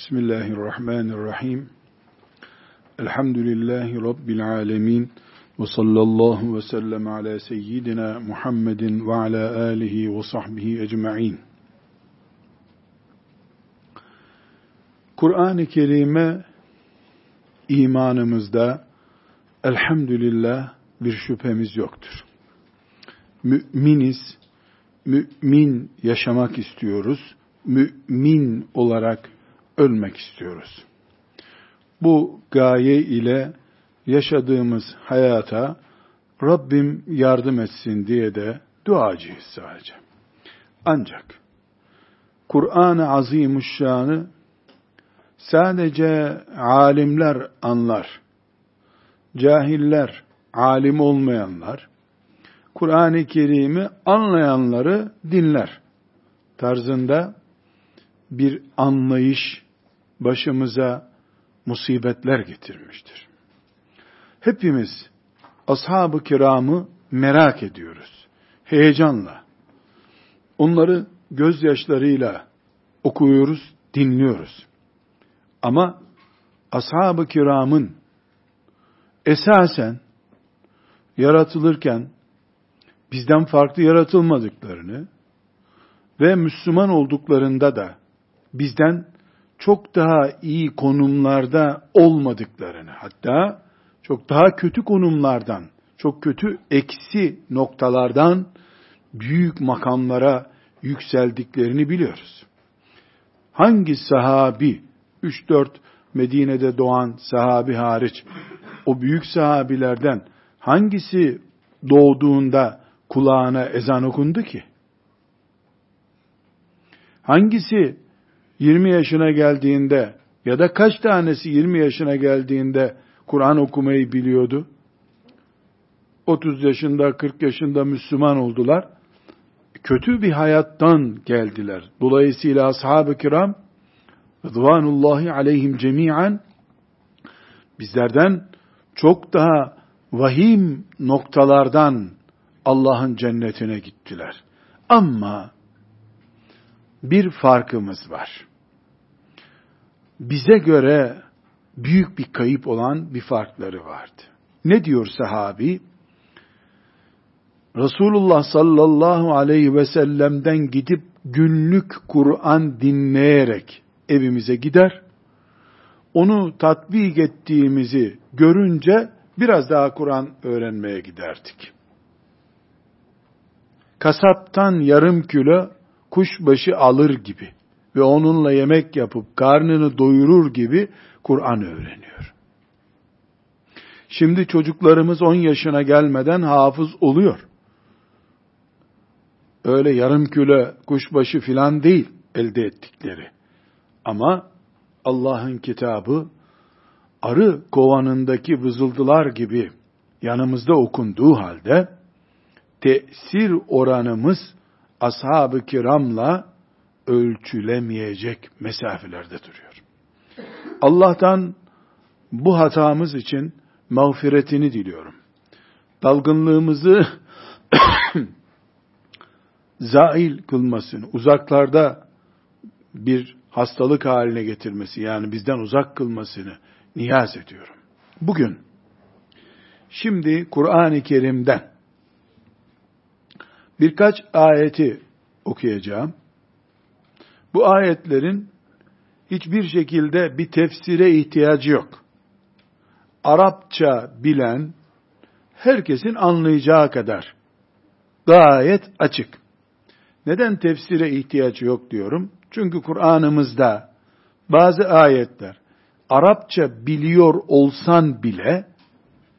Bismillahirrahmanirrahim. Elhamdülillahi Rabbil alemin. Ve sallallahu ve sellem ala seyyidina Muhammedin ve ala alihi ve sahbihi ecma'in. Kur'an-ı Kerim'e imanımızda elhamdülillah bir şüphemiz yoktur. Müminiz, mümin yaşamak istiyoruz. Mümin olarak ölmek istiyoruz. Bu gaye ile yaşadığımız hayata Rabbim yardım etsin diye de duacıyız sadece. Ancak Kur'an-ı Azimuşşan'ı sadece alimler anlar. Cahiller, alim olmayanlar, Kur'an-ı Kerim'i anlayanları dinler tarzında bir anlayış başımıza musibetler getirmiştir. Hepimiz ashab-ı kiramı merak ediyoruz. Heyecanla. Onları gözyaşlarıyla okuyoruz, dinliyoruz. Ama ashab-ı kiramın esasen yaratılırken bizden farklı yaratılmadıklarını ve Müslüman olduklarında da bizden çok daha iyi konumlarda olmadıklarını, hatta çok daha kötü konumlardan, çok kötü eksi noktalardan büyük makamlara yükseldiklerini biliyoruz. Hangi sahabi, 3-4 Medine'de doğan sahabi hariç, o büyük sahabilerden hangisi doğduğunda kulağına ezan okundu ki? Hangisi 20 yaşına geldiğinde ya da kaç tanesi 20 yaşına geldiğinde Kur'an okumayı biliyordu? 30 yaşında, 40 yaşında Müslüman oldular. Kötü bir hayattan geldiler. Dolayısıyla ashab-ı kiram Rıdvanullahi aleyhim cemiyen bizlerden çok daha vahim noktalardan Allah'ın cennetine gittiler. Ama bir farkımız var bize göre büyük bir kayıp olan bir farkları vardı. Ne diyor sahabi? Resulullah sallallahu aleyhi ve sellem'den gidip günlük Kur'an dinleyerek evimize gider. Onu tatbik ettiğimizi görünce biraz daha Kur'an öğrenmeye giderdik. Kasaptan yarım kilo kuşbaşı alır gibi ve onunla yemek yapıp karnını doyurur gibi Kur'an öğreniyor. Şimdi çocuklarımız 10 yaşına gelmeden hafız oluyor. Öyle yarım kilo kuşbaşı filan değil elde ettikleri. Ama Allah'ın kitabı arı kovanındaki vızıldılar gibi yanımızda okunduğu halde tesir oranımız ashab-ı kiramla ölçülemeyecek mesafelerde duruyor. Allah'tan bu hatamız için mağfiretini diliyorum. Dalgınlığımızı zail kılmasını, uzaklarda bir hastalık haline getirmesi, yani bizden uzak kılmasını niyaz ediyorum. Bugün, şimdi Kur'an-ı Kerim'den birkaç ayeti okuyacağım. Bu ayetlerin hiçbir şekilde bir tefsire ihtiyacı yok. Arapça bilen herkesin anlayacağı kadar gayet açık. Neden tefsire ihtiyacı yok diyorum? Çünkü Kur'an'ımızda bazı ayetler Arapça biliyor olsan bile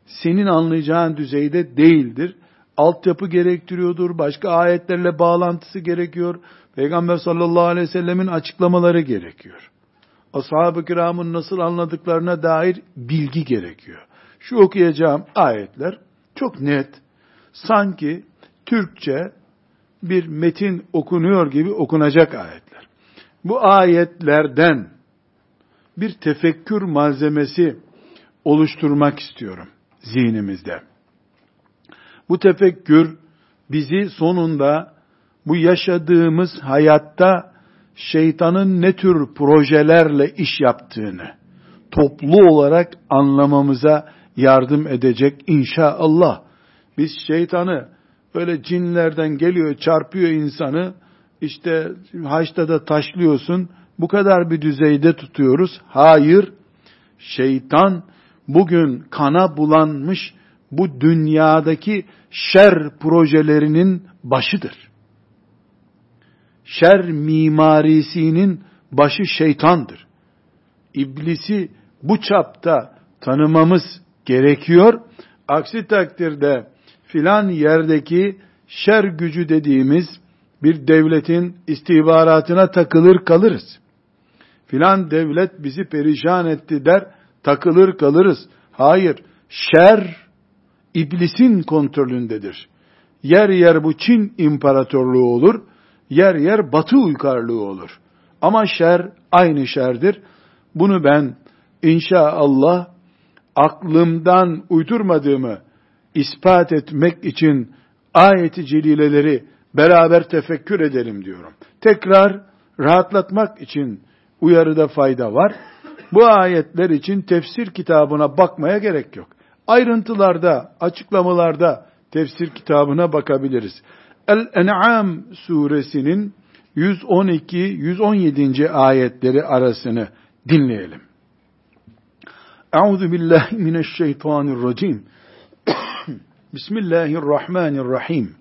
senin anlayacağın düzeyde değildir. Altyapı gerektiriyordur, başka ayetlerle bağlantısı gerekiyor. Peygamber sallallahu aleyhi ve sellemin açıklamaları gerekiyor. Ashab-ı kiramın nasıl anladıklarına dair bilgi gerekiyor. Şu okuyacağım ayetler çok net. Sanki Türkçe bir metin okunuyor gibi okunacak ayetler. Bu ayetlerden bir tefekkür malzemesi oluşturmak istiyorum zihnimizde. Bu tefekkür bizi sonunda bu yaşadığımız hayatta şeytanın ne tür projelerle iş yaptığını toplu olarak anlamamıza yardım edecek inşallah. Biz şeytanı böyle cinlerden geliyor çarpıyor insanı işte haçta da taşlıyorsun bu kadar bir düzeyde tutuyoruz. Hayır şeytan bugün kana bulanmış bu dünyadaki şer projelerinin başıdır. Şer mimarisinin başı şeytandır. İblisi bu çapta tanımamız gerekiyor. Aksi takdirde filan yerdeki şer gücü dediğimiz bir devletin istihbaratına takılır kalırız. Filan devlet bizi perişan etti der, takılır kalırız. Hayır, şer iblisin kontrolündedir. Yer yer bu Çin imparatorluğu olur, yer yer batı uygarlığı olur. Ama şer aynı şerdir. Bunu ben inşallah aklımdan uydurmadığımı ispat etmek için ayeti celileleri beraber tefekkür edelim diyorum. Tekrar rahatlatmak için uyarıda fayda var. Bu ayetler için tefsir kitabına bakmaya gerek yok. Ayrıntılarda, açıklamalarda tefsir kitabına bakabiliriz. El-En'am suresinin 112-117. ayetleri arasını dinleyelim. Euzu billahi mineşşeytanirracim. Bismillahirrahmanirrahim.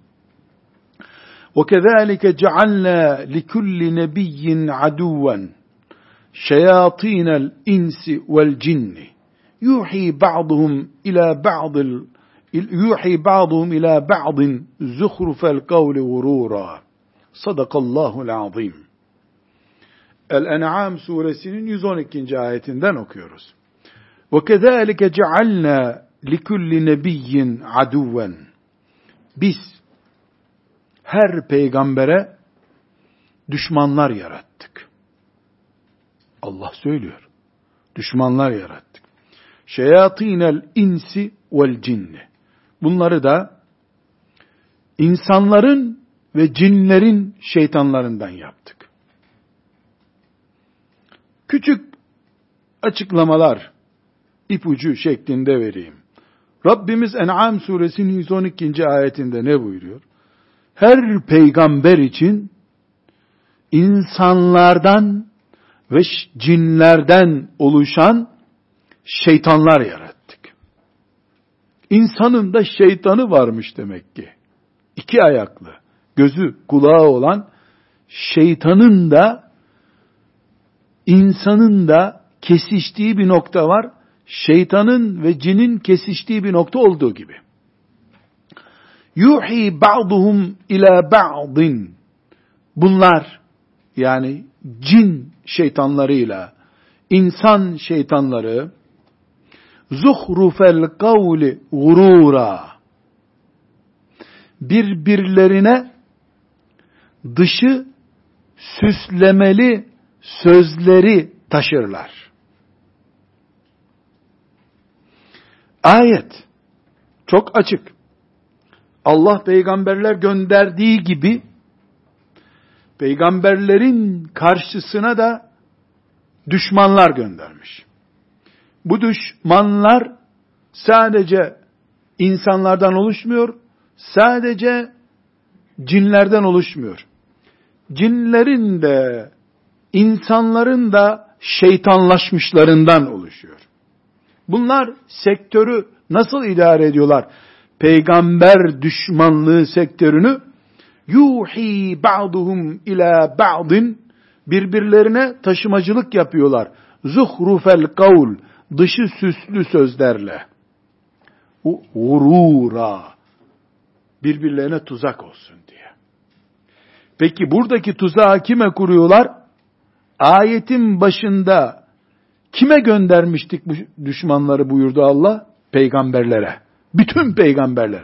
وكذلك جعلنا لكل نبي عدوا شياطين الإنس والجن يوحي بعضهم إلى بعض yuhi ba'duhum ila ba'din zuhrufel kavli vurura. Sadakallahul azim. El-En'am suresinin 112. ayetinden okuyoruz. Ve kezalike cealna likulli nebiyyin aduven. Biz her peygambere düşmanlar yarattık. Allah söylüyor. Düşmanlar yarattık. Şeyatinel insi vel cinni. Bunları da insanların ve cinlerin şeytanlarından yaptık. Küçük açıklamalar, ipucu şeklinde vereyim. Rabbimiz En'am suresinin 112. ayetinde ne buyuruyor? Her peygamber için insanlardan ve cinlerden oluşan şeytanlar yarattık. İnsanın da şeytanı varmış demek ki. İki ayaklı, gözü kulağı olan şeytanın da insanın da kesiştiği bir nokta var. Şeytanın ve cinin kesiştiği bir nokta olduğu gibi. Yuhi ba'duhum ila ba'din. Bunlar yani cin şeytanlarıyla insan şeytanları zuhrufel kavli gurura birbirlerine dışı süslemeli sözleri taşırlar. Ayet çok açık. Allah peygamberler gönderdiği gibi peygamberlerin karşısına da düşmanlar göndermiş. Bu düşmanlar sadece insanlardan oluşmuyor, sadece cinlerden oluşmuyor. Cinlerin de insanların da şeytanlaşmışlarından oluşuyor. Bunlar sektörü nasıl idare ediyorlar? Peygamber düşmanlığı sektörünü yuhi ba'duhum ila ba'din birbirlerine taşımacılık yapıyorlar. Zuhrufel kavl dışı süslü sözlerle. Urura birbirlerine tuzak olsun diye. Peki buradaki tuzağı kime kuruyorlar? Ayetin başında kime göndermiştik bu düşmanları buyurdu Allah? Peygamberlere. Bütün peygamberler.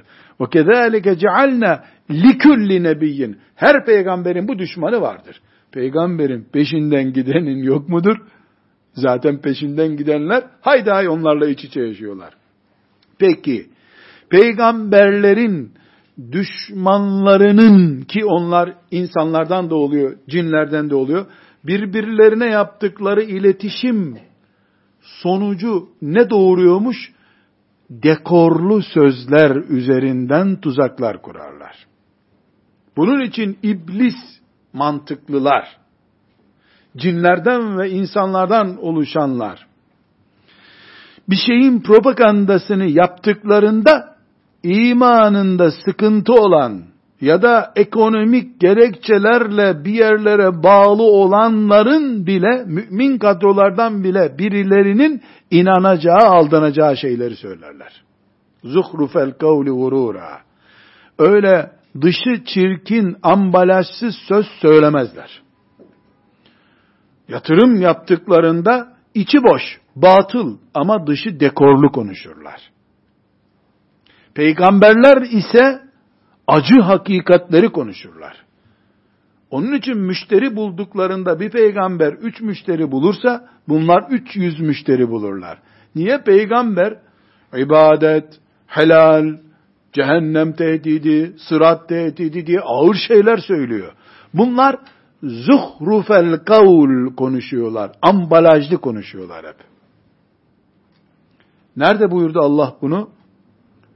Kezalike cealna likulli nebiyyin. Her peygamberin bu düşmanı vardır. Peygamberin peşinden gidenin yok mudur? Zaten peşinden gidenler haydi hay onlarla iç içe yaşıyorlar. Peki peygamberlerin düşmanlarının ki onlar insanlardan da oluyor, cinlerden de oluyor. birbirlerine yaptıkları iletişim sonucu ne doğuruyormuş? Dekorlu sözler üzerinden tuzaklar kurarlar. Bunun için iblis mantıklılar, cinlerden ve insanlardan oluşanlar, bir şeyin propagandasını yaptıklarında imanında sıkıntı olan ya da ekonomik gerekçelerle bir yerlere bağlı olanların bile mümin kadrolardan bile birilerinin inanacağı, aldanacağı şeyleri söylerler. Zuhrufel kavli vurura. Öyle dışı çirkin, ambalajsız söz söylemezler. Yatırım yaptıklarında içi boş, batıl ama dışı dekorlu konuşurlar. Peygamberler ise acı hakikatleri konuşurlar. Onun için müşteri bulduklarında bir peygamber üç müşteri bulursa bunlar üç yüz müşteri bulurlar. Niye peygamber ibadet, helal, cehennem tehdidi, sırat tehdidi diye ağır şeyler söylüyor. Bunlar zuhrufel kavl konuşuyorlar. Ambalajlı konuşuyorlar hep. Nerede buyurdu Allah bunu?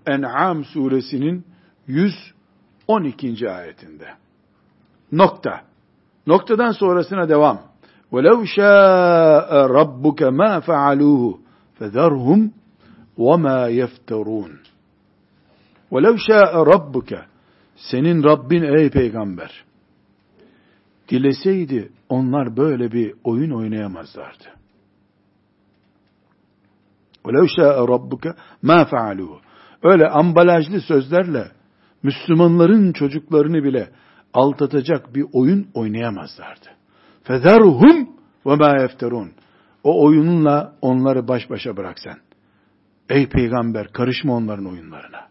En'am suresinin 112. ayetinde. Nokta. Noktadan sonrasına devam. وَلَوْ شَاءَ رَبُّكَ مَا فَعَلُوهُ فَذَرْهُمْ وَمَا يَفْتَرُونَ وَلَوْ شَاءَ رَبُّكَ Senin Rabbin ey peygamber dileseydi onlar böyle bir oyun oynayamazlardı. وَلَوْ شَاءَ رَبُّكَ مَا فَعَلُوهُ Öyle ambalajlı sözlerle Müslümanların çocuklarını bile aldatacak bir oyun oynayamazlardı. فَذَرْهُمْ وَمَا يَفْتَرُونَ O oyununla onları baş başa bırak sen. Ey peygamber karışma onların oyunlarına.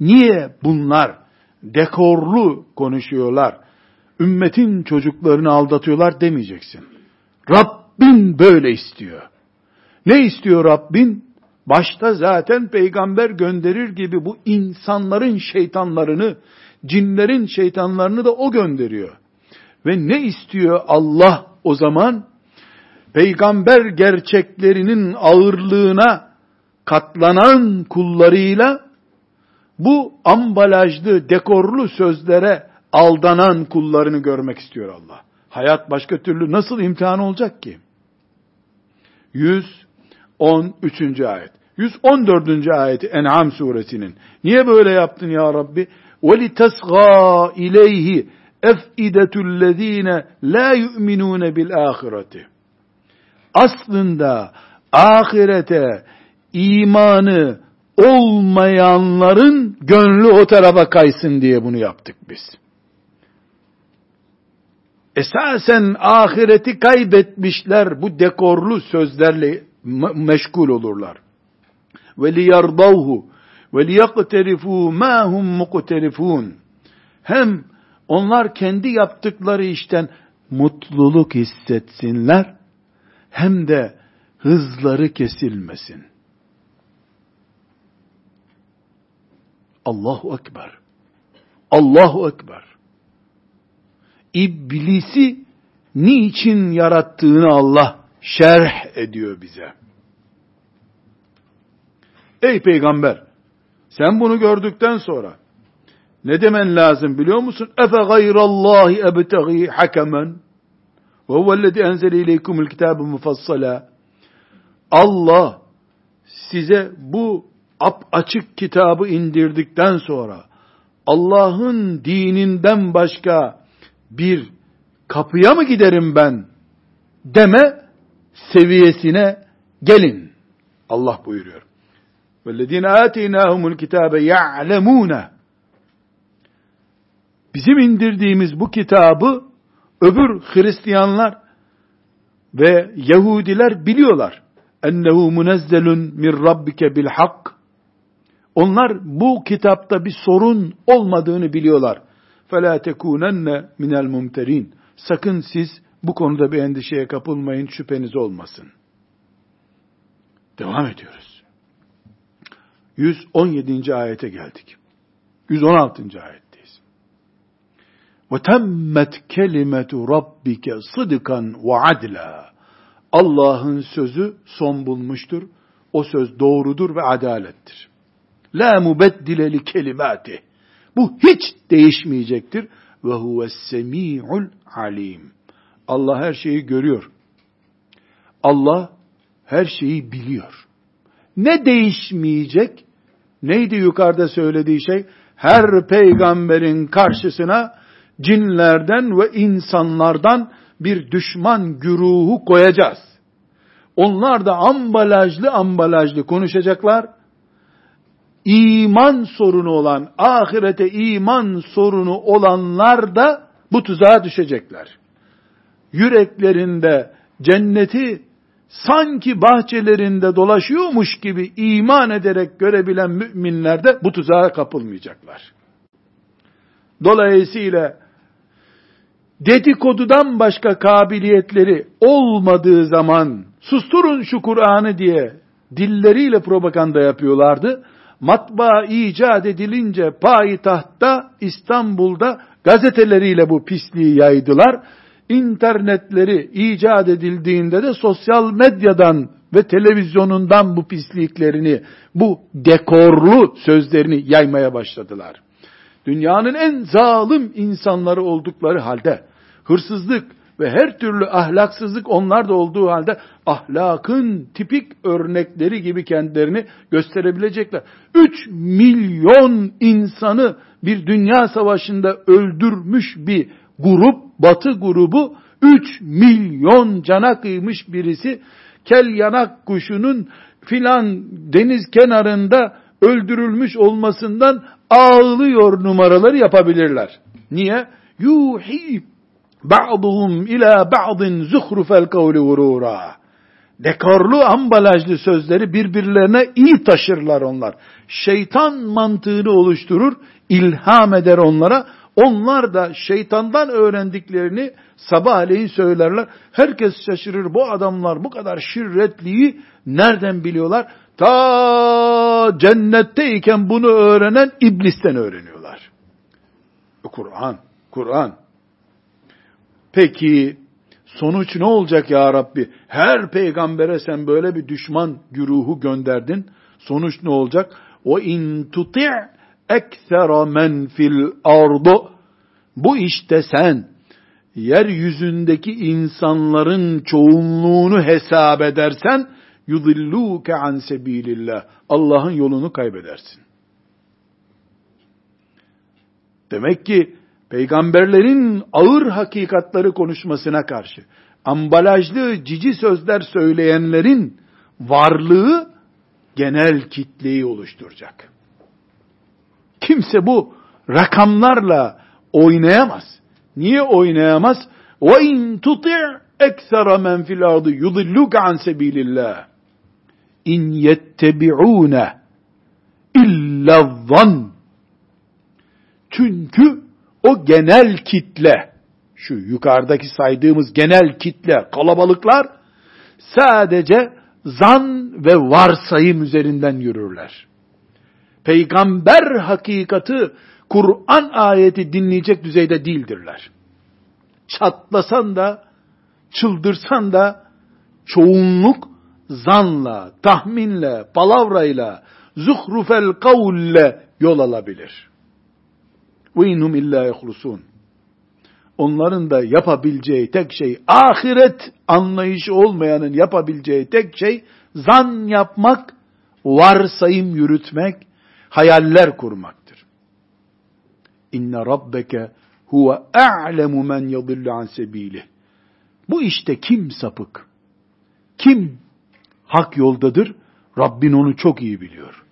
Niye bunlar dekorlu konuşuyorlar? Ümmetin çocuklarını aldatıyorlar demeyeceksin. Rabbin böyle istiyor. Ne istiyor Rabbin? Başta zaten peygamber gönderir gibi bu insanların şeytanlarını, cinlerin şeytanlarını da o gönderiyor. Ve ne istiyor Allah o zaman? Peygamber gerçeklerinin ağırlığına katlanan kullarıyla bu ambalajlı, dekorlu sözlere aldanan kullarını görmek istiyor Allah. Hayat başka türlü nasıl imtihan olacak ki? 113. ayet. 114. ayeti En'am suresinin. Niye böyle yaptın ya Rabbi? وَلِتَسْغَى اِلَيْهِ اَفْئِدَةُ الَّذ۪ينَ لَا يُؤْمِنُونَ بِالْآخِرَةِ Aslında ahirete imanı olmayanların gönlü o tarafa kaysın diye bunu yaptık biz. Esasen ahireti kaybetmişler bu dekorlu sözlerle meşgul olurlar. Ve liyardavhu ve liyaqterifu ma hum muqterifun. Hem onlar kendi yaptıkları işten mutluluk hissetsinler hem de hızları kesilmesin. Allahu Ekber. Allahu Ekber. İblisi niçin yarattığını Allah şerh ediyor bize. Ey peygamber, sen bunu gördükten sonra ne demen lazım biliyor musun? Efe gayrallahi ebtegi hakemen ve huvellezi enzele ileykumul kitabe mufassala. Allah size bu açık kitabı indirdikten sonra Allah'ın dininden başka bir kapıya mı giderim ben deme seviyesine gelin. Allah buyuruyor. وَالَّذ۪ينَ آتِينَاهُمُ الْكِتَابَ يَعْلَمُونَ Bizim indirdiğimiz bu kitabı öbür Hristiyanlar ve Yahudiler biliyorlar. Ennehu munezzelun min rabbike bil hak. Onlar bu kitapta bir sorun olmadığını biliyorlar. فَلَا تَكُونَنَّ مِنَ الْمُمْتَرِينَ Sakın siz bu konuda bir endişeye kapılmayın, şüpheniz olmasın. Devam ediyoruz. 117. ayete geldik. 116. ayetteyiz. Ve temmet kelimetu rabbike sıdıkan ve adla. Allah'ın sözü son bulmuştur. O söz doğrudur ve adalettir. La mubeddile li kelimati. Bu hiç değişmeyecektir. Ve huves semi'ul alim. Allah her şeyi görüyor. Allah her şeyi biliyor. Ne değişmeyecek? Neydi yukarıda söylediği şey? Her peygamberin karşısına cinlerden ve insanlardan bir düşman güruhu koyacağız. Onlar da ambalajlı ambalajlı konuşacaklar. İman sorunu olan, ahirete iman sorunu olanlar da bu tuzağa düşecekler. Yüreklerinde cenneti sanki bahçelerinde dolaşıyormuş gibi iman ederek görebilen müminler de bu tuzağa kapılmayacaklar. Dolayısıyla dedikodudan başka kabiliyetleri olmadığı zaman susturun şu Kur'an'ı diye dilleriyle propaganda yapıyorlardı. Matbaa icat edilince payitahtta İstanbul'da gazeteleriyle bu pisliği yaydılar. İnternetleri icat edildiğinde de sosyal medyadan ve televizyonundan bu pisliklerini, bu dekorlu sözlerini yaymaya başladılar. Dünyanın en zalim insanları oldukları halde, hırsızlık ve her türlü ahlaksızlık onlar da olduğu halde ahlakın tipik örnekleri gibi kendilerini gösterebilecekler. 3 milyon insanı bir dünya savaşında öldürmüş bir grup, batı grubu 3 milyon cana kıymış birisi kel yanak kuşunun filan deniz kenarında öldürülmüş olmasından ağlıyor numaraları yapabilirler. Niye? Yuhi ba'duhum ila ba'din zuhrufel kavli vurura. Dekorlu ambalajlı sözleri birbirlerine iyi taşırlar onlar. Şeytan mantığını oluşturur, ilham eder onlara. Onlar da şeytandan öğrendiklerini sabahleyin söylerler. Herkes şaşırır. Bu adamlar bu kadar şirretliği nereden biliyorlar? Ta cennetteyken bunu öğrenen iblisten öğreniyorlar. Kur'an, Kur'an. Peki sonuç ne olacak ya Rabbi? Her peygambere sen böyle bir düşman güruhu gönderdin. Sonuç ne olacak? O in tuti' ekthera men fil ardu. Bu işte sen yeryüzündeki insanların çoğunluğunu hesap edersen yudilluke an sebilillah. Allah'ın yolunu kaybedersin. Demek ki peygamberlerin ağır hakikatları konuşmasına karşı ambalajlı cici sözler söyleyenlerin varlığı genel kitleyi oluşturacak. Kimse bu rakamlarla oynayamaz. Niye oynayamaz? Ve in tuti' eksera men fil ardı yudilluke an sebilillah. İn yettebi'une illa zan. Çünkü o genel kitle, şu yukarıdaki saydığımız genel kitle, kalabalıklar sadece zan ve varsayım üzerinden yürürler. Peygamber hakikati Kur'an ayeti dinleyecek düzeyde değildirler. Çatlasan da, çıldırsan da çoğunluk zanla, tahminle, palavrayla, zuhrufel kavlle yol alabilir. İnhum illa yehlusun. Onların da yapabileceği tek şey, ahiret anlayışı olmayanın yapabileceği tek şey, zan yapmak, varsayım yürütmek, hayaller kurmaktır. İnne rabbeke huve a'lemu men yadillu an sebilih. Bu işte kim sapık, kim hak yoldadır, Rabbin onu çok iyi biliyor.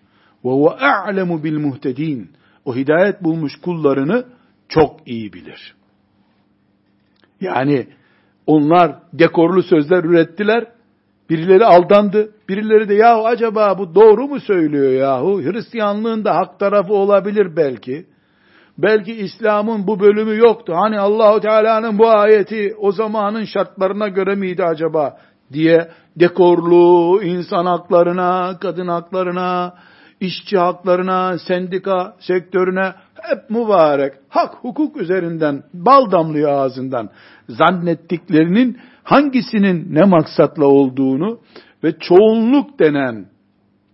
Ve huve a'lemu bil muhtedin o hidayet bulmuş kullarını çok iyi bilir. Yani onlar dekorlu sözler ürettiler. Birileri aldandı. Birileri de yahu acaba bu doğru mu söylüyor yahu? Hristiyanlığın da hak tarafı olabilir belki. Belki İslam'ın bu bölümü yoktu. Hani Allahu Teala'nın bu ayeti o zamanın şartlarına göre miydi acaba diye dekorlu insan haklarına, kadın haklarına, işçi haklarına, sendika sektörüne, hep mübarek, hak hukuk üzerinden bal damlıyor ağzından zannettiklerinin hangisinin ne maksatla olduğunu ve çoğunluk denen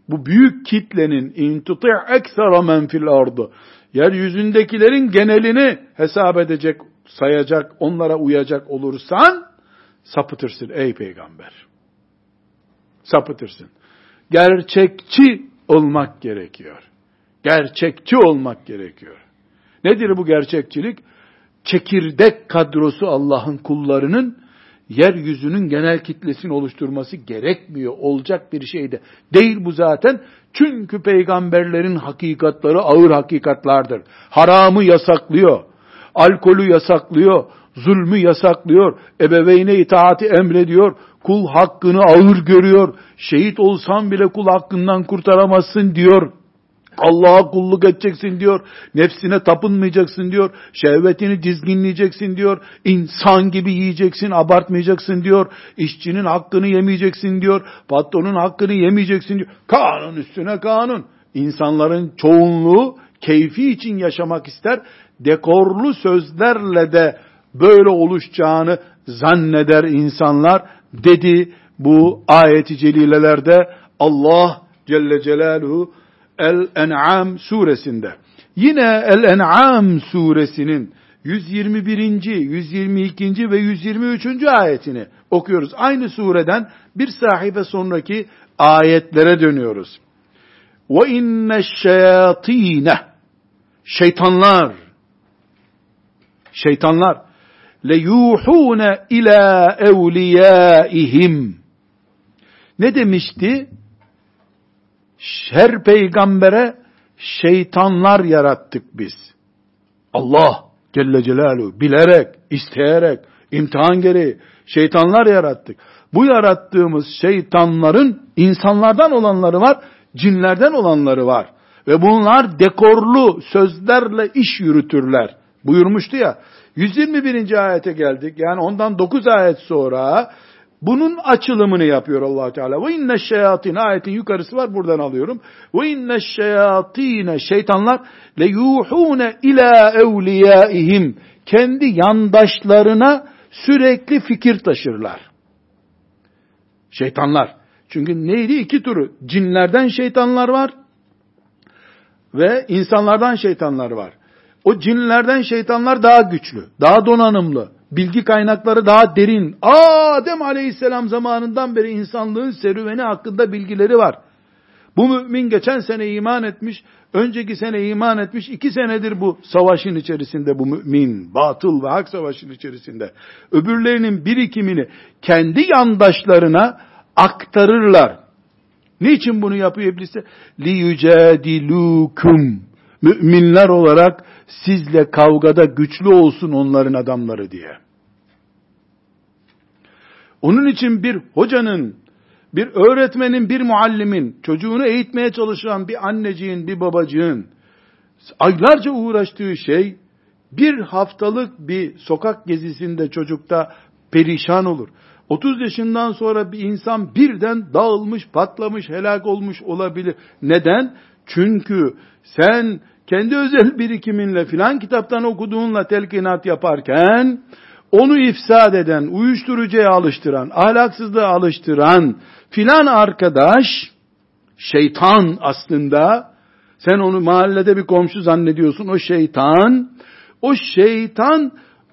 bu büyük kitlenin intuti' eksera men fil ardı yeryüzündekilerin genelini hesap edecek, sayacak, onlara uyacak olursan sapıtırsın ey peygamber. Sapıtırsın. Gerçekçi olmak gerekiyor. Gerçekçi olmak gerekiyor. Nedir bu gerçekçilik? Çekirdek kadrosu Allah'ın kullarının yeryüzünün genel kitlesini oluşturması gerekmiyor. Olacak bir şey de değil bu zaten. Çünkü peygamberlerin hakikatları ağır hakikatlardır. Haramı yasaklıyor. Alkolü yasaklıyor. Zulmü yasaklıyor. Ebeveyne itaati emrediyor. Kul hakkını ağır görüyor. Şehit olsan bile kul hakkından kurtaramazsın diyor. Allah'a kulluk edeceksin diyor. Nefsine tapınmayacaksın diyor. Şehvetini dizginleyeceksin diyor. İnsan gibi yiyeceksin, abartmayacaksın diyor. İşçinin hakkını yemeyeceksin diyor. Patronun hakkını yemeyeceksin diyor. Kanun üstüne kanun. İnsanların çoğunluğu keyfi için yaşamak ister. Dekorlu sözlerle de böyle oluşacağını zanneder insanlar dedi bu ayeti celilelerde Allah Celle Celaluhu El-En'am suresinde. Yine El-En'am suresinin 121. 122. ve 123. ayetini okuyoruz. Aynı sureden bir sahibe sonraki ayetlere dönüyoruz. Ve inne şeyatine şeytanlar şeytanlar le ila evliyaihim ne demişti? her peygambere şeytanlar yarattık biz. Allah Celle Celaluhu bilerek, isteyerek, imtihan gereği şeytanlar yarattık. Bu yarattığımız şeytanların insanlardan olanları var, cinlerden olanları var. Ve bunlar dekorlu sözlerle iş yürütürler. Buyurmuştu ya. 121. ayete geldik. Yani ondan 9 ayet sonra bunun açılımını yapıyor allah Teala. Ve inne şeyatin ayetin yukarısı var buradan alıyorum. Ve inne şeyatine şeytanlar le yuhune ila evliyaihim kendi yandaşlarına sürekli fikir taşırlar. Şeytanlar. Çünkü neydi? iki turu. Cinlerden şeytanlar var ve insanlardan şeytanlar var. O cinlerden şeytanlar daha güçlü, daha donanımlı, bilgi kaynakları daha derin. Adem aleyhisselam zamanından beri insanlığın serüveni hakkında bilgileri var. Bu mümin geçen sene iman etmiş, önceki sene iman etmiş, iki senedir bu savaşın içerisinde bu mümin, batıl ve hak savaşın içerisinde. Öbürlerinin birikimini kendi yandaşlarına aktarırlar. Niçin bunu yapıyor iblis? Li yücedilukum. Müminler olarak sizle kavgada güçlü olsun onların adamları diye. Onun için bir hocanın, bir öğretmenin, bir muallimin, çocuğunu eğitmeye çalışan bir anneciğin, bir babacığın aylarca uğraştığı şey bir haftalık bir sokak gezisinde çocukta perişan olur. 30 yaşından sonra bir insan birden dağılmış, patlamış, helak olmuş olabilir. Neden? Çünkü sen kendi özel birikiminle filan kitaptan okuduğunla telkinat yaparken onu ifsad eden, uyuşturucuya alıştıran, ahlaksızlığa alıştıran filan arkadaş şeytan aslında sen onu mahallede bir komşu zannediyorsun o şeytan o şeytan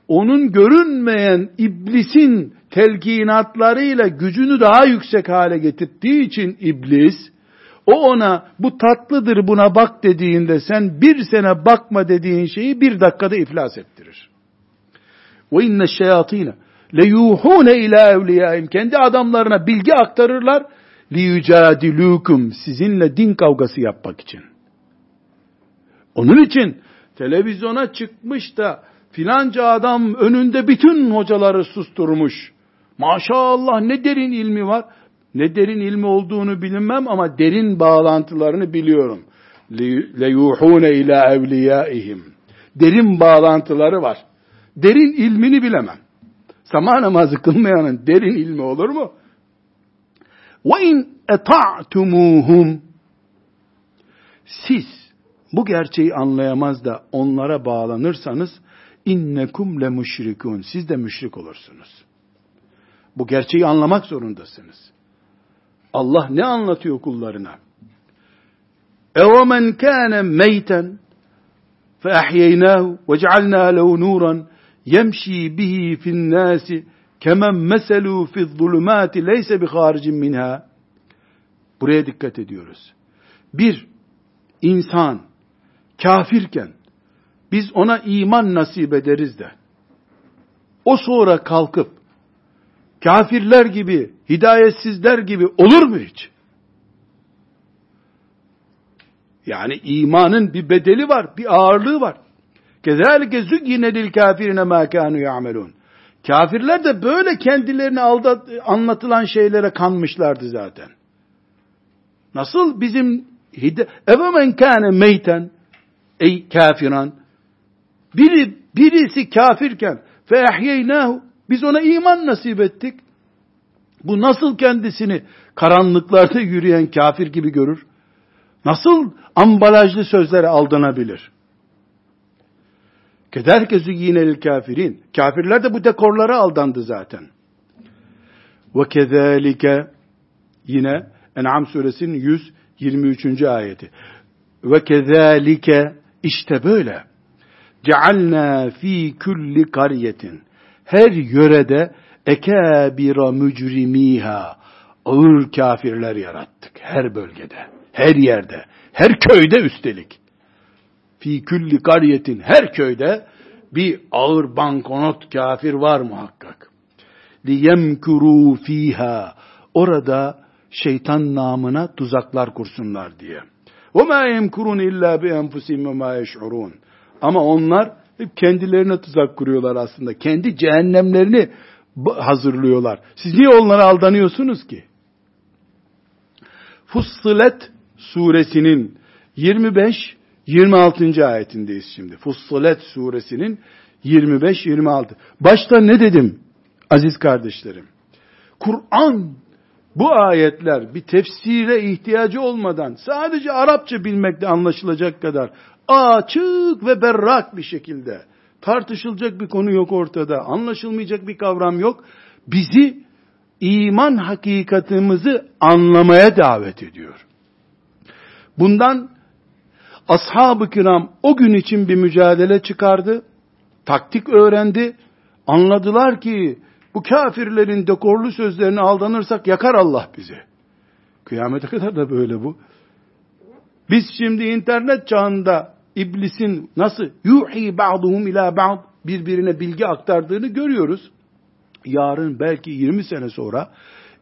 onun görünmeyen iblisin telkinatlarıyla gücünü daha yüksek hale getirdiği için iblis o ona bu tatlıdır buna bak dediğinde sen bir sene bakma dediğin şeyi bir dakikada iflas ettirir. Ve inne şeyatine le yuhune ila evliyaim kendi adamlarına bilgi aktarırlar li yücadilukum sizinle din kavgası yapmak için. Onun için televizyona çıkmış da filanca adam önünde bütün hocaları susturmuş. Maşallah ne derin ilmi var. Ne derin ilmi olduğunu bilinmem ama derin bağlantılarını biliyorum. لَيُوحُونَ ila evliyaihim. Derin bağlantıları var. Derin ilmini bilemem. Sabah namazı kılmayanın derin ilmi olur mu? وَاِنْ اَطَعْتُمُوهُمْ Siz bu gerçeği anlayamaz da onlara bağlanırsanız innekum le müşrikun. Siz de müşrik olursunuz. Bu gerçeği anlamak zorundasınız. Allah ne anlatıyor kullarına? اَوَمَنْ كَانَ مَيْتًا فَأَحْيَيْنَاهُ وَجَعَلْنَا لَهُ نُورًا يَمْشِي بِهِ فِي النَّاسِ كَمَنْ مَسَلُوا فِي الظُّلُمَاتِ لَيْسَ بِخَارِجٍ مِنْهَا Buraya dikkat ediyoruz. Bir, insan kafirken biz ona iman nasip ederiz de o sonra kalkıp kafirler gibi, hidayetsizler gibi olur mu hiç? Yani imanın bir bedeli var, bir ağırlığı var. Kezalike züggine lil kafirine ma kanu ya'melun. Kafirler de böyle kendilerini aldat anlatılan şeylere kanmışlardı zaten. Nasıl bizim evemen kâne meyten ey kafiran biri birisi kafirken fe ehyeynâhu biz ona iman nasip ettik. Bu nasıl kendisini karanlıklarda yürüyen kafir gibi görür? Nasıl ambalajlı sözlere aldanabilir? Kederke züyyinel kafirin. Kafirler de bu dekorlara aldandı zaten. Ve kezalike yine En'am suresinin 123. ayeti. Ve kezalike işte böyle. Cealna fi kulli kariyetin her yörede ekebira mücrimiha ağır kafirler yarattık her bölgede, her yerde, her köyde üstelik. Fi külli kariyetin her köyde bir ağır bankonot kafir var muhakkak. Liyemkuru fiha orada şeytan namına tuzaklar kursunlar diye. Ve ma yemkurun illa bi enfusihim ve ma yeş'urun. Ama onlar hep kendilerine tuzak kuruyorlar aslında. Kendi cehennemlerini hazırlıyorlar. Siz niye onlara aldanıyorsunuz ki? Fussilet suresinin 25 26. ayetindeyiz şimdi. Fussilet suresinin 25-26. Başta ne dedim aziz kardeşlerim? Kur'an bu ayetler bir tefsire ihtiyacı olmadan sadece Arapça bilmekle anlaşılacak kadar açık ve berrak bir şekilde tartışılacak bir konu yok ortada. Anlaşılmayacak bir kavram yok. Bizi iman hakikatimizi anlamaya davet ediyor. Bundan ashab-ı kiram o gün için bir mücadele çıkardı. Taktik öğrendi. Anladılar ki bu kafirlerin dekorlu sözlerine aldanırsak yakar Allah bizi. Kıyamete kadar da böyle bu. Biz şimdi internet çağında iblisin nasıl yuhi ba'duhum ila ba'd birbirine bilgi aktardığını görüyoruz. Yarın belki 20 sene sonra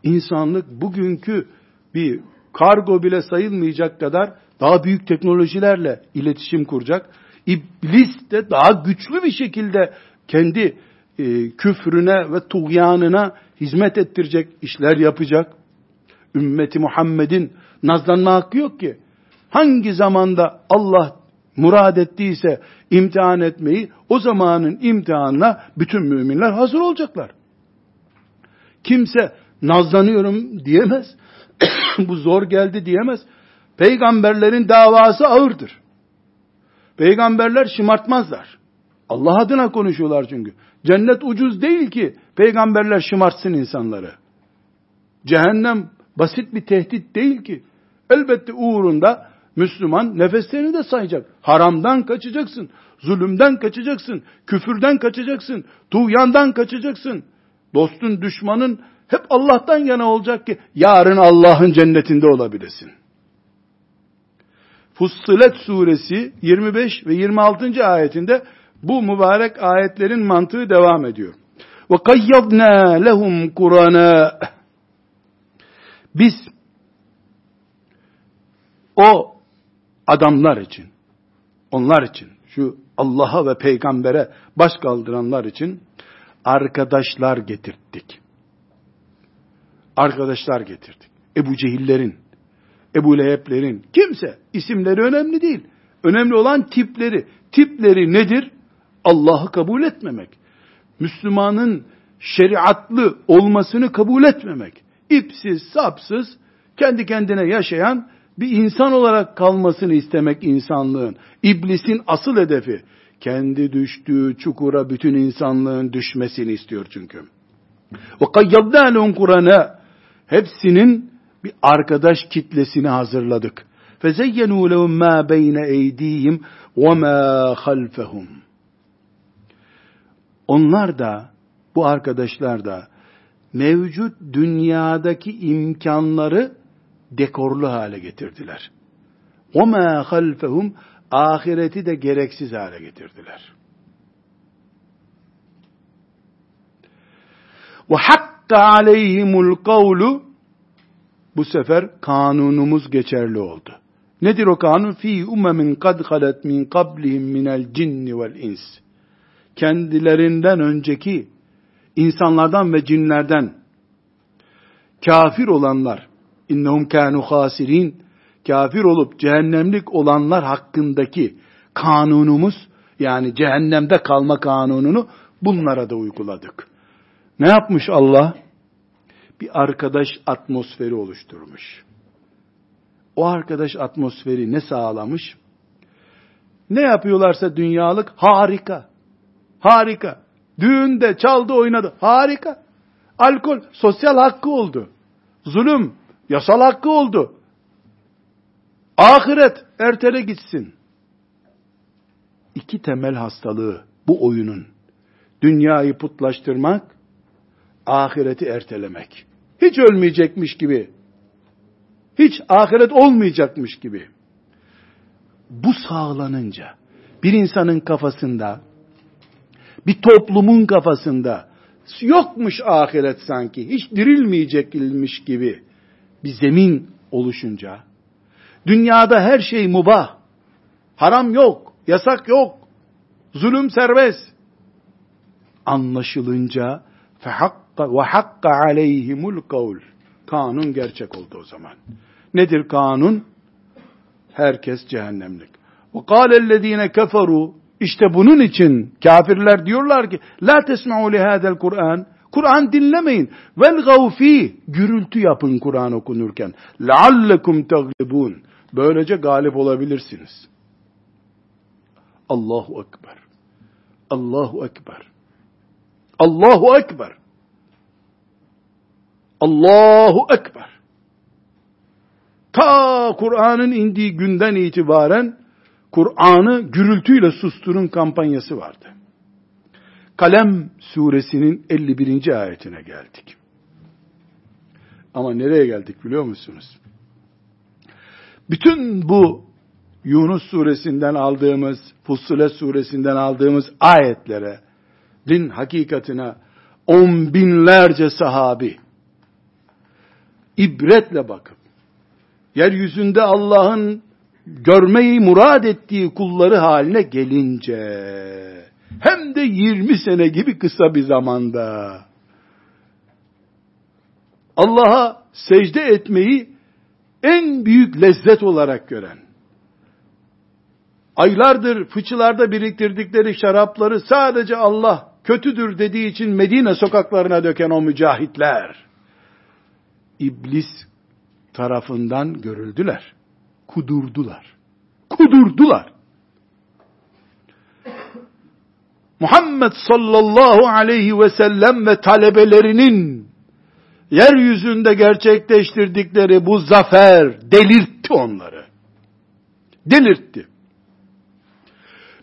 insanlık bugünkü bir kargo bile sayılmayacak kadar daha büyük teknolojilerle iletişim kuracak. İblis de daha güçlü bir şekilde kendi e, küfrüne ve tuğyanına hizmet ettirecek işler yapacak. Ümmeti Muhammed'in nazlanma hakkı yok ki. Hangi zamanda Allah murad ettiyse imtihan etmeyi, o zamanın imtihanına bütün müminler hazır olacaklar. Kimse nazlanıyorum diyemez. Bu zor geldi diyemez. Peygamberlerin davası ağırdır. Peygamberler şımartmazlar. Allah adına konuşuyorlar çünkü. Cennet ucuz değil ki peygamberler şımartsın insanları. Cehennem basit bir tehdit değil ki. Elbette uğrunda Müslüman nefeslerini de sayacak. Haramdan kaçacaksın. Zulümden kaçacaksın. Küfürden kaçacaksın. Tuğyandan kaçacaksın. Dostun, düşmanın hep Allah'tan yana olacak ki yarın Allah'ın cennetinde olabilesin. Fussilet suresi 25 ve 26. ayetinde bu mübarek ayetlerin mantığı devam ediyor. Ve kayyadna lehum Kur'ana biz o adamlar için onlar için şu Allah'a ve peygambere baş kaldıranlar için arkadaşlar getirttik. Arkadaşlar getirdik. Ebu Cehillerin, Ebu Leheb'lerin, kimse isimleri önemli değil. Önemli olan tipleri. Tipleri nedir? Allah'ı kabul etmemek. Müslümanın şeriatlı olmasını kabul etmemek. İpsiz, sapsız, kendi kendine yaşayan Bir insan olarak kalmasını istemek insanlığın. İblisin asıl hedefi. Kendi düştüğü çukura bütün insanlığın düşmesini istiyor çünkü. Kayyadna lehum Kur'an'a hepsinin bir arkadaş kitlesini hazırladık. Lehum ma beyne eydihim ve ma halfehum. Onlar da bu arkadaşlar da mevcut dünyadaki imkanları dekorlu hale getirdiler. O ma halfehum ahireti de gereksiz hale getirdiler. Ve hakka aleyhimul kavlu bu sefer kanunumuz geçerli oldu. Nedir o kanun? Fi umemin kad halet min kablihim minel cinni vel ins. Kendilerinden önceki insanlardan ve cinlerden kafir olanlar innehum kanu hasirin kafir olup cehennemlik olanlar hakkındaki kanunumuz yani cehennemde kalma kanununu bunlara da uyguladık. Ne yapmış Allah? Bir arkadaş atmosferi oluşturmuş. O arkadaş atmosferi ne sağlamış? Ne yapıyorlarsa dünyalık harika. Harika. Düğünde çaldı oynadı. Harika. Alkol sosyal hakkı oldu. Zulüm yasal hakkı oldu. Ahiret ertele gitsin. İki temel hastalığı bu oyunun. Dünyayı putlaştırmak, ahireti ertelemek. Hiç ölmeyecekmiş gibi. Hiç ahiret olmayacakmış gibi. Bu sağlanınca bir insanın kafasında bir toplumun kafasında yokmuş ahiret sanki, hiç dirilmeyecekmiş gibi bir zemin oluşunca, dünyada her şey mubah, haram yok, yasak yok, zulüm serbest, anlaşılınca ve hakka aleyhimul kavl. Kanun gerçek oldu o zaman. Nedir kanun? Herkes cehennemlik. Ve kâlellezîne keferû işte bunun için kafirler diyorlar ki la tesma'u li hadal Kur'an Kur'an dinlemeyin. Vel gavfi gürültü yapın Kur'an okunurken. Leallekum taglibun. Böylece galip olabilirsiniz. Allahu ekber. Allahu ekber. Allahu ekber. Allahu ekber. Ta Kur'an'ın indiği günden itibaren Kur'an'ı gürültüyle susturun kampanyası vardı. Kalem suresinin 51. ayetine geldik. Ama nereye geldik biliyor musunuz? Bütün bu Yunus suresinden aldığımız, Fussilet suresinden aldığımız ayetlere, din hakikatine on binlerce sahabi ibretle bakıp, yeryüzünde Allah'ın görmeyi murad ettiği kulları haline gelince, hem de 20 sene gibi kısa bir zamanda, Allah'a secde etmeyi en büyük lezzet olarak gören, aylardır fıçılarda biriktirdikleri şarapları sadece Allah kötüdür dediği için Medine sokaklarına döken o mücahitler, iblis tarafından görüldüler kudurdular. Kudurdular. Muhammed sallallahu aleyhi ve sellem ve talebelerinin yeryüzünde gerçekleştirdikleri bu zafer delirtti onları. Delirtti.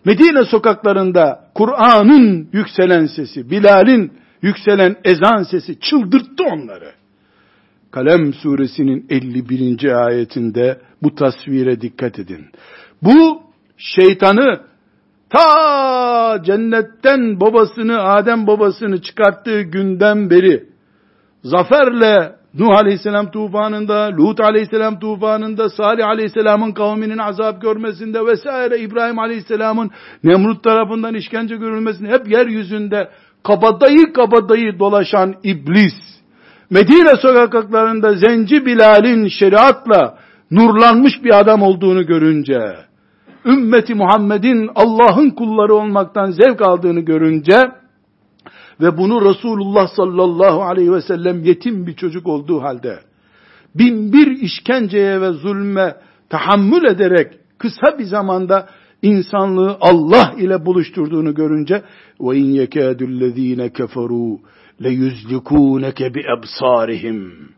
Medine sokaklarında Kur'an'ın yükselen sesi, Bilal'in yükselen ezan sesi çıldırttı onları. Kalem suresinin 51. ayetinde bu tasvire dikkat edin. Bu şeytanı ta cennetten babasını, Adem babasını çıkarttığı günden beri zaferle Nuh Aleyhisselam tufanında, Lut Aleyhisselam tufanında, Salih Aleyhisselam'ın kavminin azap görmesinde vesaire İbrahim Aleyhisselam'ın Nemrut tarafından işkence görülmesinde hep yeryüzünde kabadayı kabadayı dolaşan iblis Medine sokaklarında Zenci Bilal'in şeriatla nurlanmış bir adam olduğunu görünce, ümmeti Muhammed'in Allah'ın kulları olmaktan zevk aldığını görünce, ve bunu Resulullah sallallahu aleyhi ve sellem yetim bir çocuk olduğu halde, bin bir işkenceye ve zulme tahammül ederek kısa bir zamanda insanlığı Allah ile buluşturduğunu görünce ve in yekâdullezîne keferû leyuzlikuneke bi ebsârihim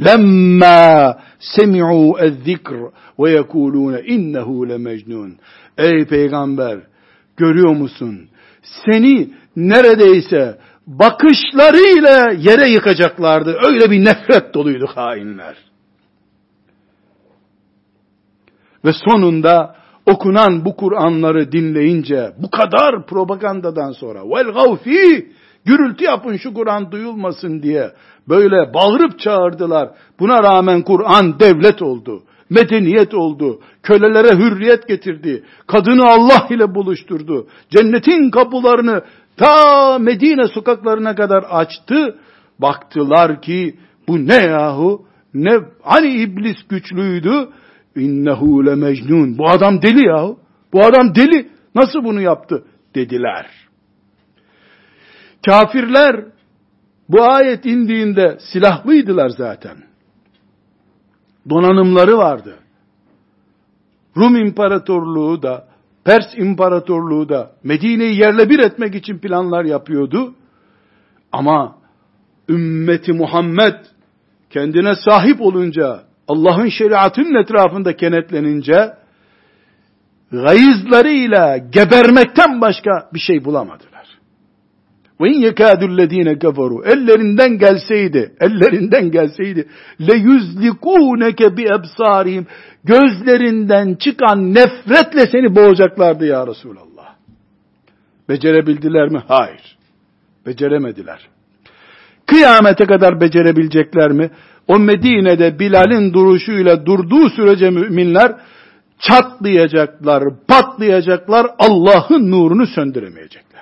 lemma semi'u ez-zikr ve yekulûne innehu lemecnun ey peygamber görüyor musun seni neredeyse bakışlarıyla yere yıkacaklardı. Öyle bir nefret doluydu hainler. Ve sonunda okunan bu Kur'anları dinleyince bu kadar propagandadan sonra vel gavfi gürültü yapın şu Kur'an duyulmasın diye böyle bağırıp çağırdılar. Buna rağmen Kur'an devlet oldu. Medeniyet oldu. Kölelere hürriyet getirdi. Kadını Allah ile buluşturdu. Cennetin kapılarını ta Medine sokaklarına kadar açtı. Baktılar ki bu ne yahu? Ne hani iblis güçlüydü? İnnehu le mecnun. Bu adam deli yahu. Bu adam deli. Nasıl bunu yaptı? Dediler. Kafirler bu ayet indiğinde silahlıydılar zaten. Donanımları vardı. Rum İmparatorluğu da, Pers İmparatorluğu da Medine'yi yerle bir etmek için planlar yapıyordu. Ama ümmeti Muhammed kendine sahip olunca, Allah'ın şeriatının etrafında kenetlenince, gayızlarıyla gebermekten başka bir şey bulamadılar. Ve in yekâdullezîne keferû. Ellerinden gelseydi, ellerinden gelseydi, le yüzlikûneke bi ebsârihim. Gözlerinden çıkan nefretle seni boğacaklardı ya Resulallah. Becerebildiler mi? Hayır. Beceremediler. Kıyamete kadar becerebilecekler mi? O Medine'de Bilal'in duruşuyla durduğu sürece müminler çatlayacaklar, patlayacaklar, Allah'ın nurunu söndüremeyecekler.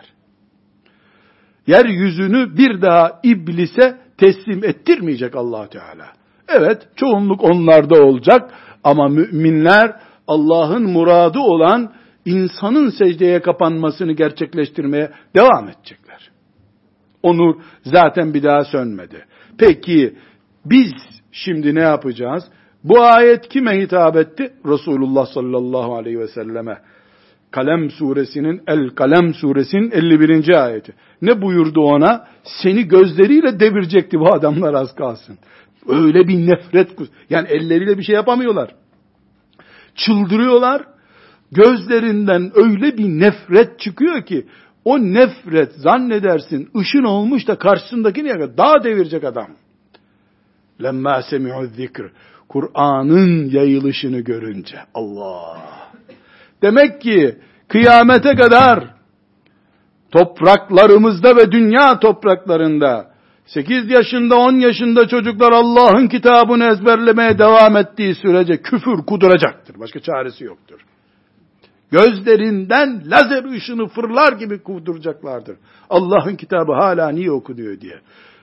Yeryüzünü bir daha iblise teslim ettirmeyecek allah Teala. Evet, çoğunluk onlarda olacak ama müminler Allah'ın muradı olan insanın secdeye kapanmasını gerçekleştirmeye devam edecekler. O nur zaten bir daha sönmedi. Peki biz şimdi ne yapacağız? Bu ayet kime hitap etti? Resulullah sallallahu aleyhi ve selleme. Kalem suresinin El Kalem suresinin 51. ayeti. Ne buyurdu ona? Seni gözleriyle devirecekti bu adamlar az kalsın. Öyle bir nefret. Yani elleriyle bir şey yapamıyorlar. Çıldırıyorlar. Gözlerinden öyle bir nefret çıkıyor ki o nefret zannedersin ışın olmuş da karşısındaki niye daha devirecek adam. Lemma semi'u zikr. Kur'an'ın yayılışını görünce Allah. Demek ki kıyamete kadar topraklarımızda ve dünya topraklarında 8 yaşında 10 yaşında çocuklar Allah'ın kitabını ezberlemeye devam ettiği sürece küfür kuduracaktır. Başka çaresi yoktur. Gözlerinden lazer ışını fırlar gibi kuduracaklardır. Allah'ın kitabı hala niye okunuyor diye.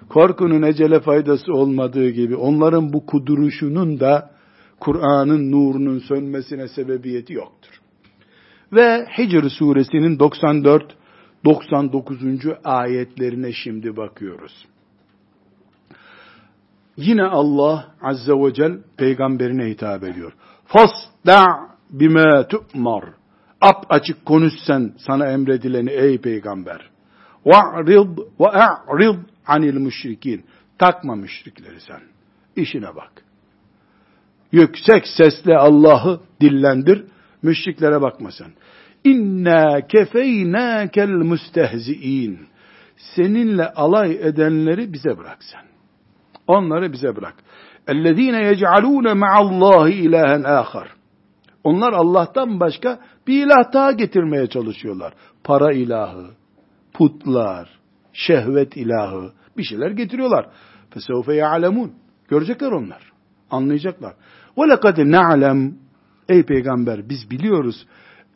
Korkunun ecele faydası olmadığı gibi onların bu kuduruşunun da Kur'an'ın nurunun sönmesine sebebiyeti yoktur. Ve Hicr suresinin 94 99. ayetlerine şimdi bakıyoruz. Yine Allah azze ve cel peygamberine hitap ediyor. Fasda bime tu'mar. Ap açık konuş sen sana emredileni ey peygamber. Ve'rid ve'rid anil müşrikin. Takma müşrikleri sen. İşine bak. Yüksek sesle Allah'ı dillendir. Müşriklere bakma sen. İnna kefeynâkel müstehzi'in. Seninle alay edenleri bize bırak sen. Onları bize bırak. اَلَّذ۪ينَ يَجْعَلُونَ مَعَ اللّٰهِ اِلَٰهًا آخَرٍ Onlar Allah'tan başka bir ilah daha getirmeye çalışıyorlar. Para ilahı, putlar, şehvet ilahı, bir şeyler getiriyorlar. فَسَوْفَ يَعْلَمُونَ Görecekler onlar. Anlayacaklar. وَلَقَدْ نَعْلَمْ Ey peygamber biz biliyoruz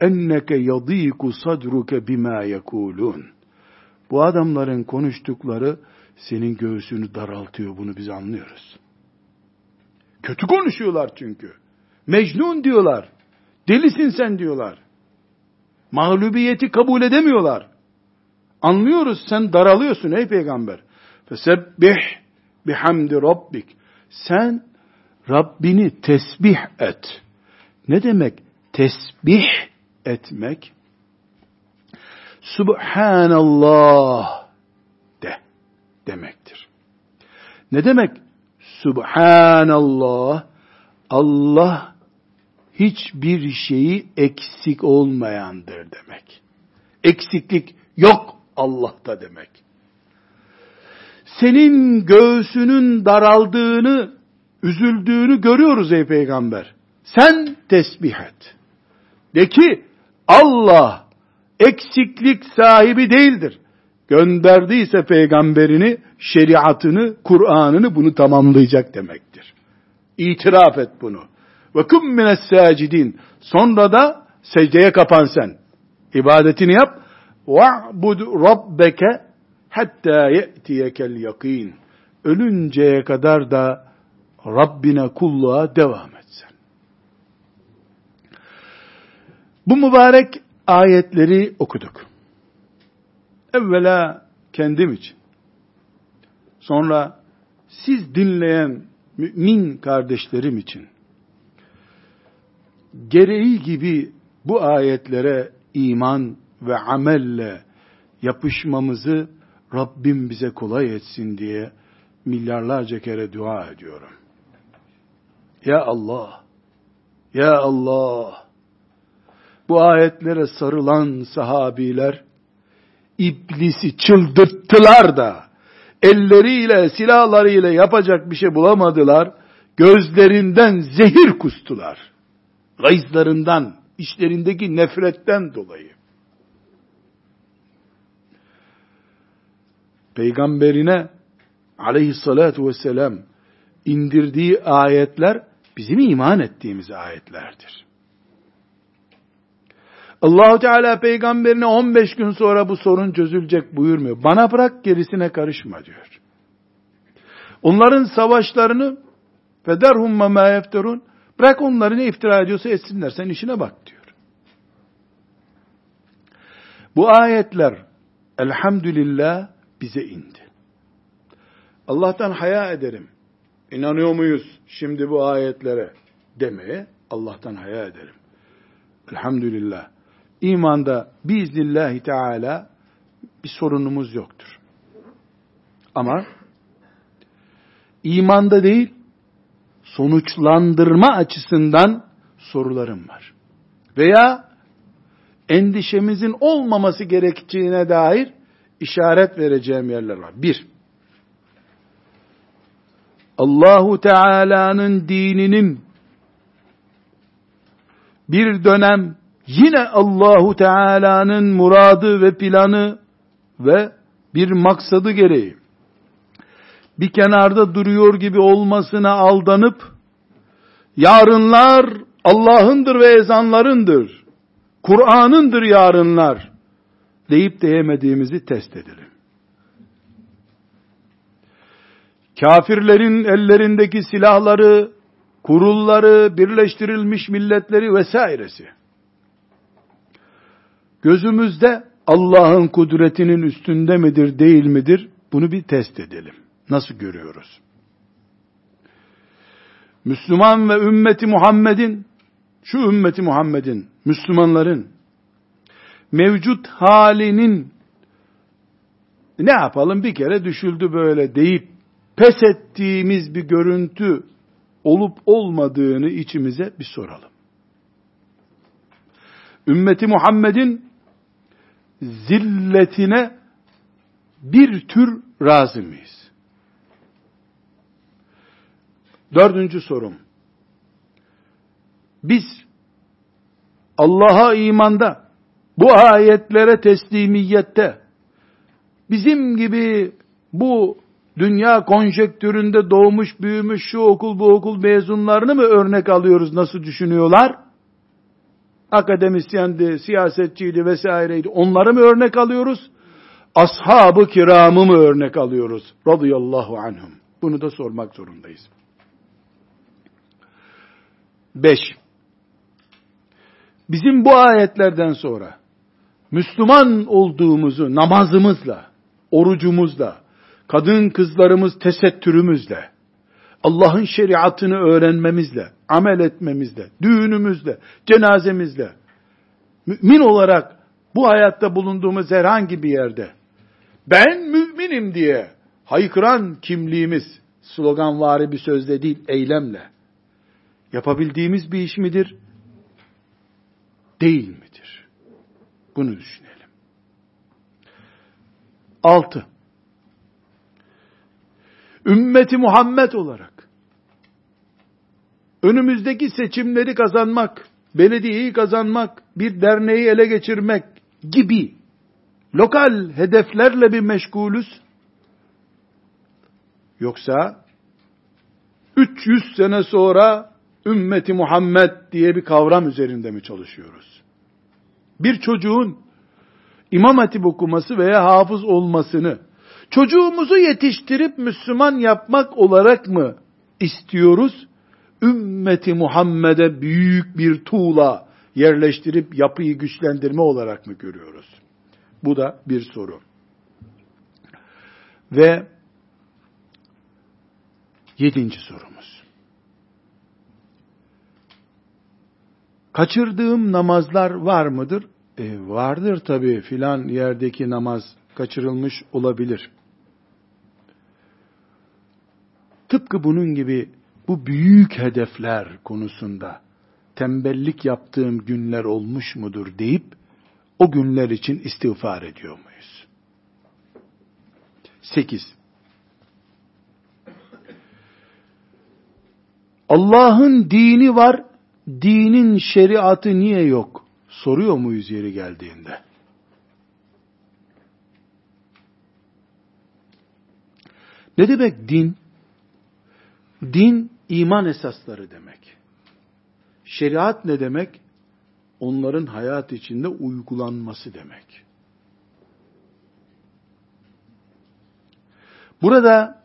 enneke yadiku sadruke bima yekulun. Bu adamların konuştukları senin göğsünü daraltıyor bunu biz anlıyoruz. Kötü konuşuyorlar çünkü. Mecnun diyorlar. Delisin sen diyorlar. Mağlubiyeti kabul edemiyorlar. Anlıyoruz sen daralıyorsun ey peygamber. Fesebbih bihamdi rabbik. Sen Rabbini tesbih et. Ne demek tesbih etmek? Subhanallah de demektir. Ne demek Subhanallah? Allah hiçbir şeyi eksik olmayandır demek. Eksiklik yok Allah'ta demek. Senin göğsünün daraldığını, üzüldüğünü görüyoruz ey peygamber. Sen tesbih et. De ki Allah eksiklik sahibi değildir. Gönderdiyse peygamberini, şeriatını, Kur'an'ını bunu tamamlayacak demektir. İtiraf et bunu. Ve kum mines. Sonra da secdeye kapan sen. İbadetini yap. Ve'bud rabbeke hatta ye'tiyekel yakin. Ölünceye kadar da Rabbine kulluğa devam et sen. Bu mübarek ayetleri okuduk. Evvela kendim için. Sonra siz dinleyen mümin kardeşlerim için gereği gibi bu ayetlere iman ve amelle yapışmamızı Rabbim bize kolay etsin diye milyarlarca kere dua ediyorum. Ya Allah, Ya Allah, bu ayetlere sarılan sahabiler, iblisi çıldırttılar da, elleriyle, silahlarıyla yapacak bir şey bulamadılar, gözlerinden zehir kustular. Gayzlarından, işlerindeki nefretten dolayı. Peygamberine aleyhissalatu vesselam indirdiği ayetler bizim iman ettiğimiz ayetlerdir. Allahu Teala peygamberine 15 gün sonra bu sorun çözülecek buyurmuyor. Bana bırak gerisine karışma diyor. Onların savaşlarını federhum ma yefterun bırak onları ne iftira ediyorsa etsinler sen işine bak diyor. Bu ayetler elhamdülillah bize indi. Allah'tan haya ederim. İnanıyor muyuz şimdi bu ayetlere demeye Allah'tan haya ederim. Elhamdülillah. İmanda biiznillahü teala bir sorunumuz yoktur. Ama imanda değil, sonuçlandırma açısından sorularım var. Veya endişemizin olmaması gerektiğine dair işaret vereceğim yerler var. Bir, Allahu Teala'nın dininin bir dönem yine Allahu Teala'nın muradı ve planı ve bir maksadı gereği bir kenarda duruyor gibi olmasına aldanıp yarınlar Allah'ındır ve ezanlarındır. Kur'an'ındır yarınlar deyip deyemediğimizi test edelim. Kafirlerin ellerindeki silahları, kurulları, birleştirilmiş milletleri vesairesi. Gözümüzde Allah'ın kudretinin üstünde midir, değil midir? Bunu bir test edelim. Nasıl görüyoruz? Müslüman ve ümmeti Muhammed'in, şu ümmeti Muhammed'in, Müslümanların mevcut halinin ne yapalım bir kere düşüldü böyle deyip pes ettiğimiz bir görüntü olup olmadığını içimize bir soralım. Ümmeti Muhammed'in zilletine bir tür razı mıyız? Dördüncü sorum. Biz Allah'a imanda, bu ayetlere teslimiyette, bizim gibi bu dünya konjektüründe doğmuş büyümüş şu okul bu okul mezunlarını mı örnek alıyoruz nasıl düşünüyorlar? Akademisyendi, siyasetçiydi vesaireydi. Onları mı örnek alıyoruz? Ashab-ı kiramı mı örnek alıyoruz? Radıyallahu anhum. Bunu da sormak zorundayız. Beş. Bizim bu ayetlerden sonra Müslüman olduğumuzu namazımızla, orucumuzla, kadın kızlarımız tesettürümüzle, Allah'ın şeriatını öğrenmemizle, amel etmemizde, düğünümüzde, cenazemizde, mümin olarak bu hayatta bulunduğumuz herhangi bir yerde, ben müminim diye haykıran kimliğimiz, sloganvari bir sözle değil, eylemle, yapabildiğimiz bir iş midir? Değil midir? Bunu düşünelim. Altı. Ümmeti Muhammed olarak önümüzdeki seçimleri kazanmak, belediyeyi kazanmak, bir derneği ele geçirmek gibi lokal hedeflerle bir meşgulüz. Yoksa 300 sene sonra ümmeti Muhammed diye bir kavram üzerinde mi çalışıyoruz? Bir çocuğun imam hatip okuması veya hafız olmasını çocuğumuzu yetiştirip Müslüman yapmak olarak mı istiyoruz? Ümmeti Muhammed'e büyük bir tuğla yerleştirip yapıyı güçlendirme olarak mı görüyoruz? Bu da bir soru. Ve yedinci sorumuz. Kaçırdığım namazlar var mıdır? E, vardır tabi filan yerdeki namaz kaçırılmış olabilir. Tıpkı bunun gibi bu büyük hedefler konusunda tembellik yaptığım günler olmuş mudur deyip o günler için istiğfar ediyor muyuz? Sekiz. Allah'ın dini var, dinin şeriatı niye yok? Soruyor muyuz yeri geldiğinde? Ne demek din? Din iman esasları demek. Şeriat ne demek? Onların hayat içinde uygulanması demek. Burada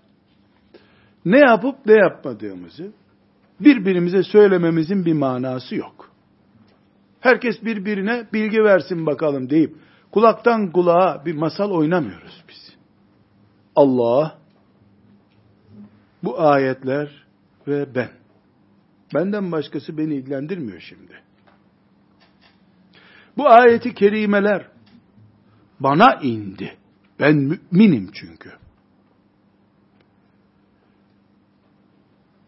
ne yapıp ne yapmadığımızı birbirimize söylememizin bir manası yok. Herkes birbirine bilgi versin bakalım deyip kulaktan kulağa bir masal oynamıyoruz biz. Allah bu ayetler ve ben. Benden başkası beni ilgilendirmiyor şimdi. Bu ayeti kerimeler bana indi. Ben müminim çünkü.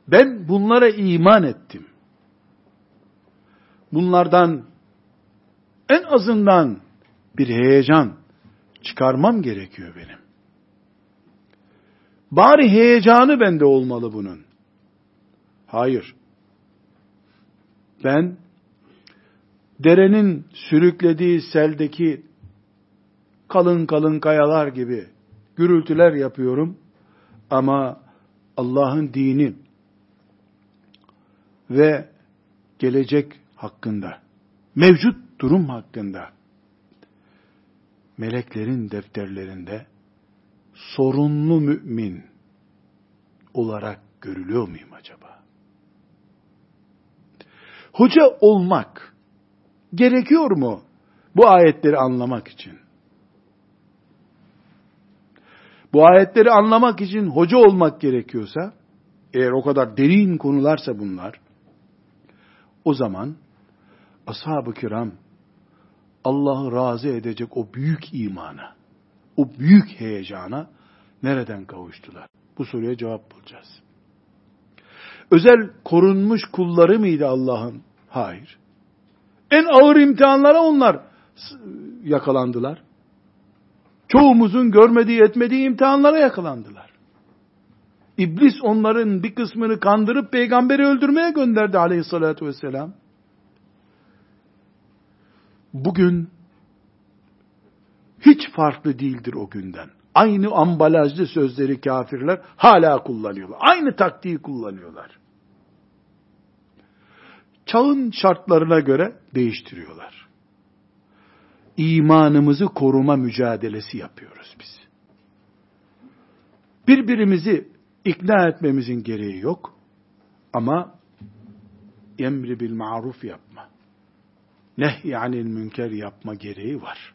Ben bunlara iman ettim. Bunlardan en azından bir heyecan çıkarmam gerekiyor benim. Bari heyecanı bende olmalı bunun. Hayır. Ben derenin sürüklediği seldeki kalın kalın kayalar gibi gürültüler yapıyorum ama Allah'ın dini ve gelecek hakkında, mevcut durum hakkında meleklerin defterlerinde sorunlu mümin olarak görülüyor muyum acaba? Hoca olmak gerekiyor mu bu ayetleri anlamak için? Bu ayetleri anlamak için hoca olmak gerekiyorsa, eğer o kadar derin konularsa bunlar, o zaman ashab-ı kiram Allah'ı razı edecek o büyük imana, o büyük heyecana nereden kavuştular? Bu soruya cevap bulacağız. Özel korunmuş kulları mıydı Allah'ın? Hayır. En ağır imtihanlara onlar yakalandılar. Çoğumuzun görmediği etmediği imtihanlara yakalandılar. İblis onların bir kısmını kandırıp peygamberi öldürmeye gönderdi aleyhissalatü vesselam. Bugün hiç farklı değildir o günden. Aynı ambalajlı sözleri kafirler hala kullanıyorlar. Aynı taktiği kullanıyorlar. Çağın şartlarına göre değiştiriyorlar. İmanımızı koruma mücadelesi yapıyoruz biz. Birbirimizi ikna etmemizin gereği yok. Ama emri bil maruf yapma. Nehy anil münker yapma gereği var.